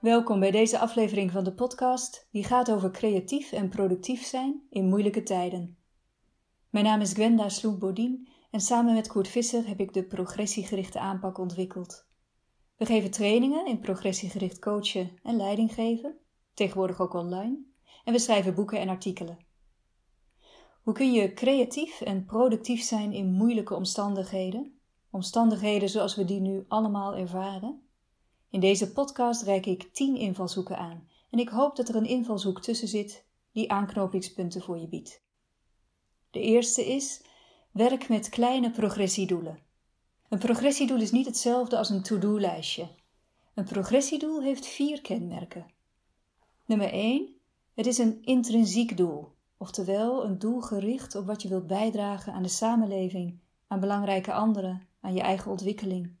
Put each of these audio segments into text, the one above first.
Welkom bij deze aflevering van de podcast die gaat over creatief en productief zijn in moeilijke tijden. Mijn naam is Gwenda Sloep-Bodien en samen met Koert Visser heb ik de progressiegerichte aanpak ontwikkeld. We geven trainingen in progressiegericht coachen en leiding geven, tegenwoordig ook online, en we schrijven boeken en artikelen. Hoe kun je creatief en productief zijn in moeilijke omstandigheden? Omstandigheden zoals we die nu allemaal ervaren? In deze podcast reik ik 10 invalshoeken aan en ik hoop dat er een invalshoek tussen zit die aanknopingspunten voor je biedt. De eerste is: werk met kleine progressiedoelen. Een progressiedoel is niet hetzelfde als een to-do-lijstje. Een progressiedoel heeft vier kenmerken. Nummer 1. Het is een intrinsiek doel, oftewel een doel gericht op wat je wilt bijdragen aan de samenleving, aan belangrijke anderen, aan je eigen ontwikkeling.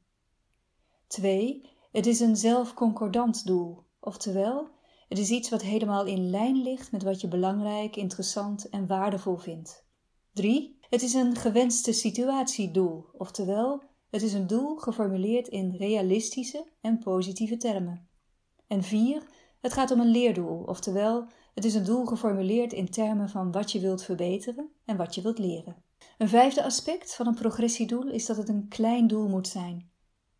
2. Het is een zelfconcordant doel, oftewel, het is iets wat helemaal in lijn ligt met wat je belangrijk, interessant en waardevol vindt. 3. Het is een gewenste situatiedoel, oftewel, het is een doel geformuleerd in realistische en positieve termen. En 4. Het gaat om een leerdoel, oftewel, het is een doel geformuleerd in termen van wat je wilt verbeteren en wat je wilt leren. Een vijfde aspect van een progressiedoel is dat het een klein doel moet zijn.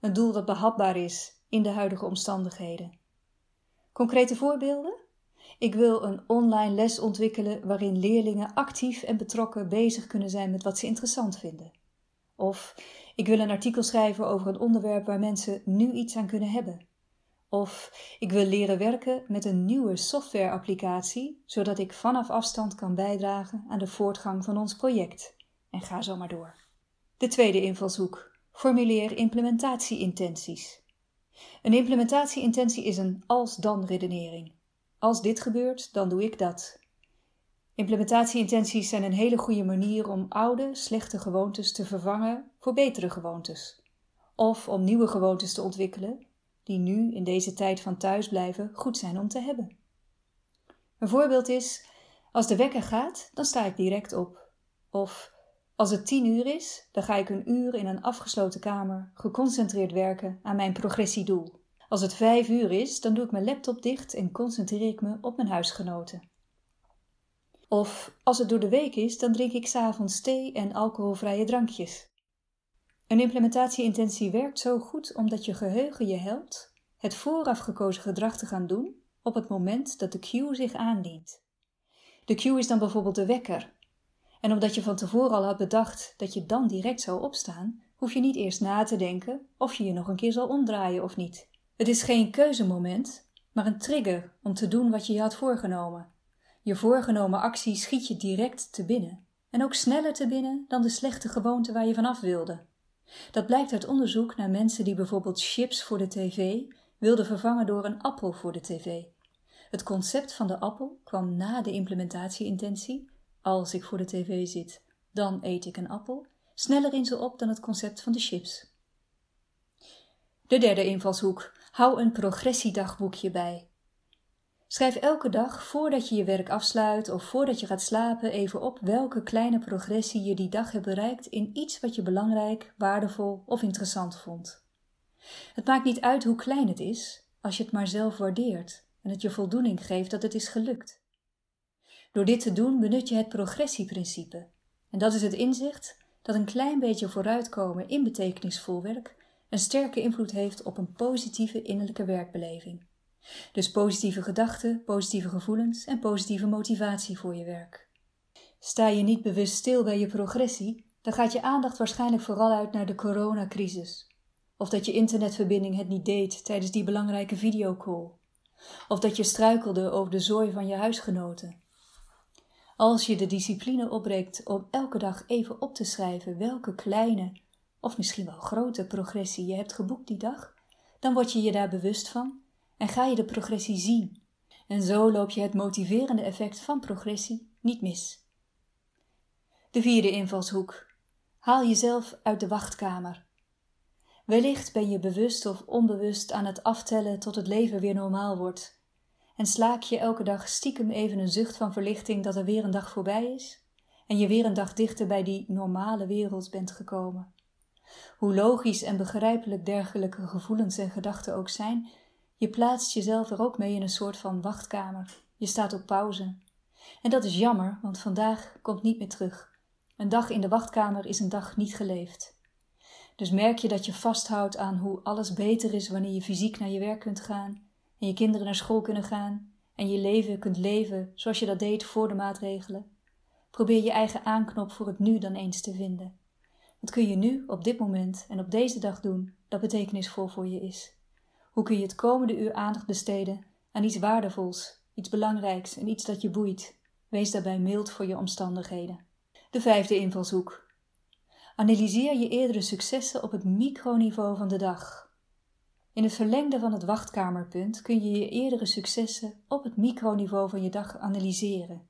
Een doel dat behapbaar is in de huidige omstandigheden. Concrete voorbeelden? Ik wil een online les ontwikkelen waarin leerlingen actief en betrokken bezig kunnen zijn met wat ze interessant vinden. Of ik wil een artikel schrijven over een onderwerp waar mensen nu iets aan kunnen hebben. Of ik wil leren werken met een nieuwe softwareapplicatie, zodat ik vanaf afstand kan bijdragen aan de voortgang van ons project. En ga zo maar door. De tweede invalshoek. Formuleer implementatieintenties. Een implementatieintentie is een als-dan redenering. Als dit gebeurt, dan doe ik dat. Implementatieintenties zijn een hele goede manier om oude, slechte gewoontes te vervangen voor betere gewoontes. Of om nieuwe gewoontes te ontwikkelen, die nu in deze tijd van thuisblijven goed zijn om te hebben. Een voorbeeld is: als de wekker gaat, dan sta ik direct op. Of als het tien uur is, dan ga ik een uur in een afgesloten kamer geconcentreerd werken aan mijn progressiedoel. Als het vijf uur is, dan doe ik mijn laptop dicht en concentreer ik me op mijn huisgenoten. Of als het door de week is, dan drink ik s'avonds thee en alcoholvrije drankjes. Een implementatieintentie werkt zo goed omdat je geheugen je helpt het vooraf gekozen gedrag te gaan doen op het moment dat de cue zich aandient. De cue is dan bijvoorbeeld de wekker en omdat je van tevoren al had bedacht dat je dan direct zou opstaan, hoef je niet eerst na te denken of je je nog een keer zal omdraaien of niet. Het is geen keuzemoment, maar een trigger om te doen wat je je had voorgenomen. Je voorgenomen actie schiet je direct te binnen. En ook sneller te binnen dan de slechte gewoonte waar je vanaf wilde. Dat blijkt uit onderzoek naar mensen die bijvoorbeeld chips voor de tv wilden vervangen door een appel voor de tv. Het concept van de appel kwam na de implementatieintentie als ik voor de tv zit, dan eet ik een appel, sneller in ze op dan het concept van de chips. De derde invalshoek. Hou een progressiedagboekje bij. Schrijf elke dag voordat je je werk afsluit of voordat je gaat slapen even op welke kleine progressie je die dag hebt bereikt in iets wat je belangrijk, waardevol of interessant vond. Het maakt niet uit hoe klein het is, als je het maar zelf waardeert en het je voldoening geeft dat het is gelukt. Door dit te doen benut je het progressieprincipe. En dat is het inzicht dat een klein beetje vooruitkomen in betekenisvol werk een sterke invloed heeft op een positieve innerlijke werkbeleving. Dus positieve gedachten, positieve gevoelens en positieve motivatie voor je werk. Sta je niet bewust stil bij je progressie, dan gaat je aandacht waarschijnlijk vooral uit naar de coronacrisis. Of dat je internetverbinding het niet deed tijdens die belangrijke videocall. Of dat je struikelde over de zooi van je huisgenoten. Als je de discipline opbreekt om elke dag even op te schrijven welke kleine of misschien wel grote progressie je hebt geboekt die dag, dan word je je daar bewust van en ga je de progressie zien. En zo loop je het motiverende effect van progressie niet mis. De vierde invalshoek. Haal jezelf uit de wachtkamer. Wellicht ben je bewust of onbewust aan het aftellen tot het leven weer normaal wordt en slaak je elke dag stiekem even een zucht van verlichting dat er weer een dag voorbij is en je weer een dag dichter bij die normale wereld bent gekomen. Hoe logisch en begrijpelijk dergelijke gevoelens en gedachten ook zijn, Je plaatst jezelf er ook mee in een soort van wachtkamer. Je staat op pauze. En dat is jammer, want vandaag komt niet meer terug. Een dag in de wachtkamer is een dag niet geleefd. Dus merk je dat je vasthoudt aan hoe alles beter is wanneer je fysiek naar je werk kunt gaan en je kinderen naar school kunnen gaan en je leven kunt leven zoals je dat deed voor de maatregelen. Probeer je eigen aanknop voor het nu dan eens te vinden. Wat kun je nu, op dit moment en op deze dag doen dat betekenisvol voor je is? Hoe kun je het komende uur aandacht besteden aan iets waardevols, iets belangrijks en iets dat je boeit? Wees daarbij mild voor je omstandigheden. De vijfde invalshoek. Analyseer je eerdere successen op het microniveau van de dag. In het verlengde van het wachtkamerpunt kun je je eerdere successen op het microniveau van je dag analyseren.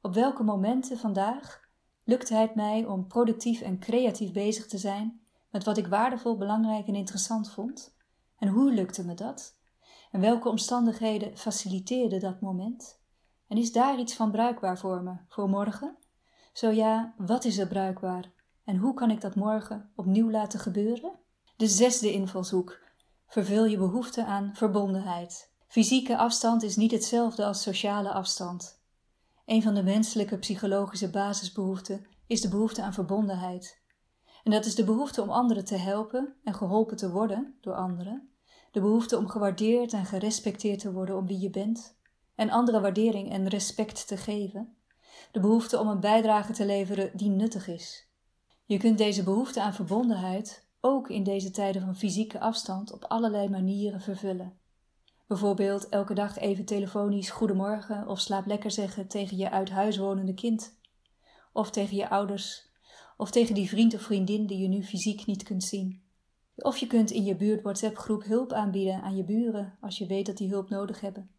Op welke momenten vandaag lukte het mij om productief en creatief bezig te zijn met wat ik waardevol, belangrijk en interessant vond? En hoe lukte me dat? En welke omstandigheden faciliteerden dat moment? En is daar iets van bruikbaar voor me, voor morgen? Zo ja, wat is er bruikbaar? En hoe kan ik dat morgen opnieuw laten gebeuren? De zesde invalshoek. Vervul je behoefte aan verbondenheid. Fysieke afstand is niet hetzelfde als sociale afstand. Een van de menselijke psychologische basisbehoeften is de behoefte aan verbondenheid. En dat is de behoefte om anderen te helpen en geholpen te worden door anderen, de behoefte om gewaardeerd en gerespecteerd te worden om wie je bent, en andere waardering en respect te geven, de behoefte om een bijdrage te leveren die nuttig is. Je kunt deze behoefte aan verbondenheid ook in deze tijden van fysieke afstand op allerlei manieren vervullen. Bijvoorbeeld elke dag even telefonisch goedemorgen of slaap lekker zeggen tegen je uit huis wonende kind. Of tegen je ouders. Of tegen die vriend of vriendin die je nu fysiek niet kunt zien. Of je kunt in je buurt WhatsApp groep hulp aanbieden aan je buren als je weet dat die hulp nodig hebben.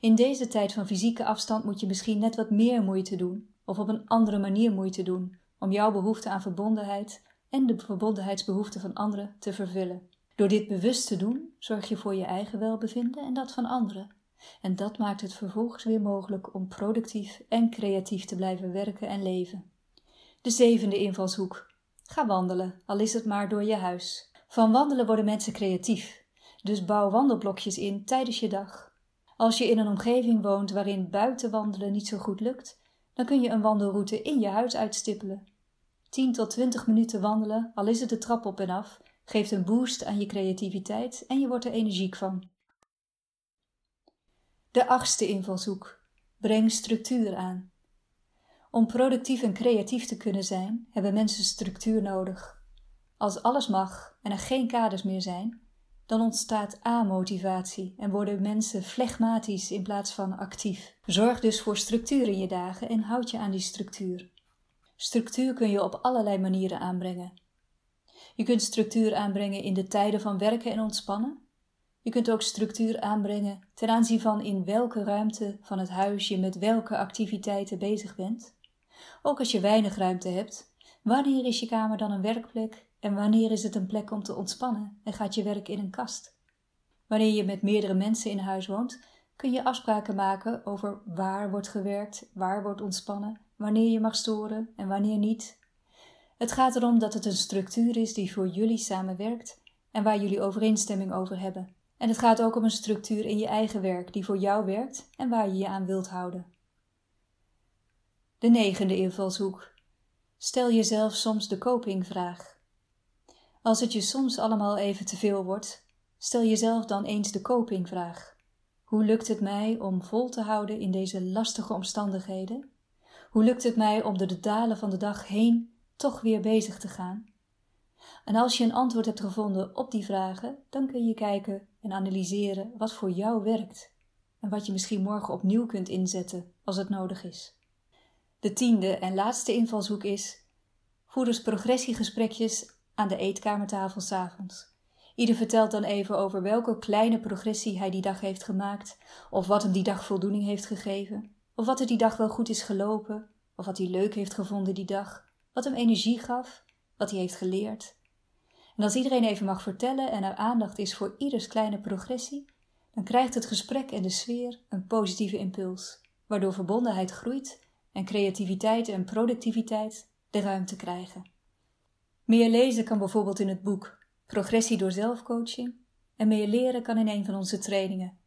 In deze tijd van fysieke afstand moet je misschien net wat meer moeite doen, of op een andere manier moeite doen, om jouw behoefte aan verbondenheid en de verbondenheidsbehoeften van anderen te vervullen. Door dit bewust te doen, zorg je voor je eigen welbevinden en dat van anderen. En dat maakt het vervolgens weer mogelijk om productief en creatief te blijven werken en leven. De zevende invalshoek. Ga wandelen, al is het maar door je huis. Van wandelen worden mensen creatief. Dus bouw wandelblokjes in tijdens je dag. Als je in een omgeving woont waarin buiten wandelen niet zo goed lukt, dan kun je een wandelroute in je huis uitstippelen. 10 tot 20 minuten wandelen, al is het de trap op en af, geeft een boost aan je creativiteit en je wordt er energiek van. De achtste invalshoek. Breng structuur aan. Om productief en creatief te kunnen zijn, hebben mensen structuur nodig. Als alles mag en er geen kaders meer zijn, dan ontstaat amotivatie en worden mensen flegmatisch in plaats van actief. Zorg dus voor structuur in je dagen en houd je aan die structuur. Structuur kun je op allerlei manieren aanbrengen. Je kunt structuur aanbrengen in de tijden van werken en ontspannen. Je kunt ook structuur aanbrengen ten aanzien van in welke ruimte van het huis je met welke activiteiten bezig bent. Ook als je weinig ruimte hebt, wanneer is je kamer dan een werkplek en wanneer is het een plek om te ontspannen en gaat je werk in een kast? Wanneer je met meerdere mensen in huis woont, kun je afspraken maken over waar wordt gewerkt, waar wordt ontspannen, wanneer je mag storen en wanneer niet. Het gaat erom dat het een structuur is die voor jullie samenwerkt en waar jullie overeenstemming over hebben. En het gaat ook om een structuur in je eigen werk die voor jou werkt en waar je je aan wilt houden. De negende invalshoek. Stel jezelf soms de copingvraag. Als het je soms allemaal even te veel wordt, stel jezelf dan eens de copingvraag. Hoe lukt het mij om vol te houden in deze lastige omstandigheden? Hoe lukt het mij om door de dalen van de dag heen toch weer bezig te gaan? En als je een antwoord hebt gevonden op die vragen, dan kun je kijken en analyseren wat voor jou werkt en wat je misschien morgen opnieuw kunt inzetten als het nodig is. De tiende en laatste invalshoek is: voer progressiegesprekjes aan de eetkamertafel s'avonds. Ieder vertelt dan even over welke kleine progressie hij die dag heeft gemaakt, of wat hem die dag voldoening heeft gegeven, of wat er die dag wel goed is gelopen, of wat hij leuk heeft gevonden die dag, wat hem energie gaf, wat hij heeft geleerd. En als iedereen even mag vertellen en er aandacht is voor ieders kleine progressie, dan krijgt het gesprek en de sfeer een positieve impuls, waardoor verbondenheid groeit en creativiteit en productiviteit de ruimte krijgen. Meer lezen kan bijvoorbeeld in het boek Progressie door zelfcoaching en meer leren kan in een van onze trainingen,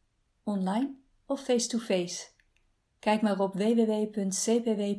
online of face-to-face. Kijk maar op www.cpw.nu.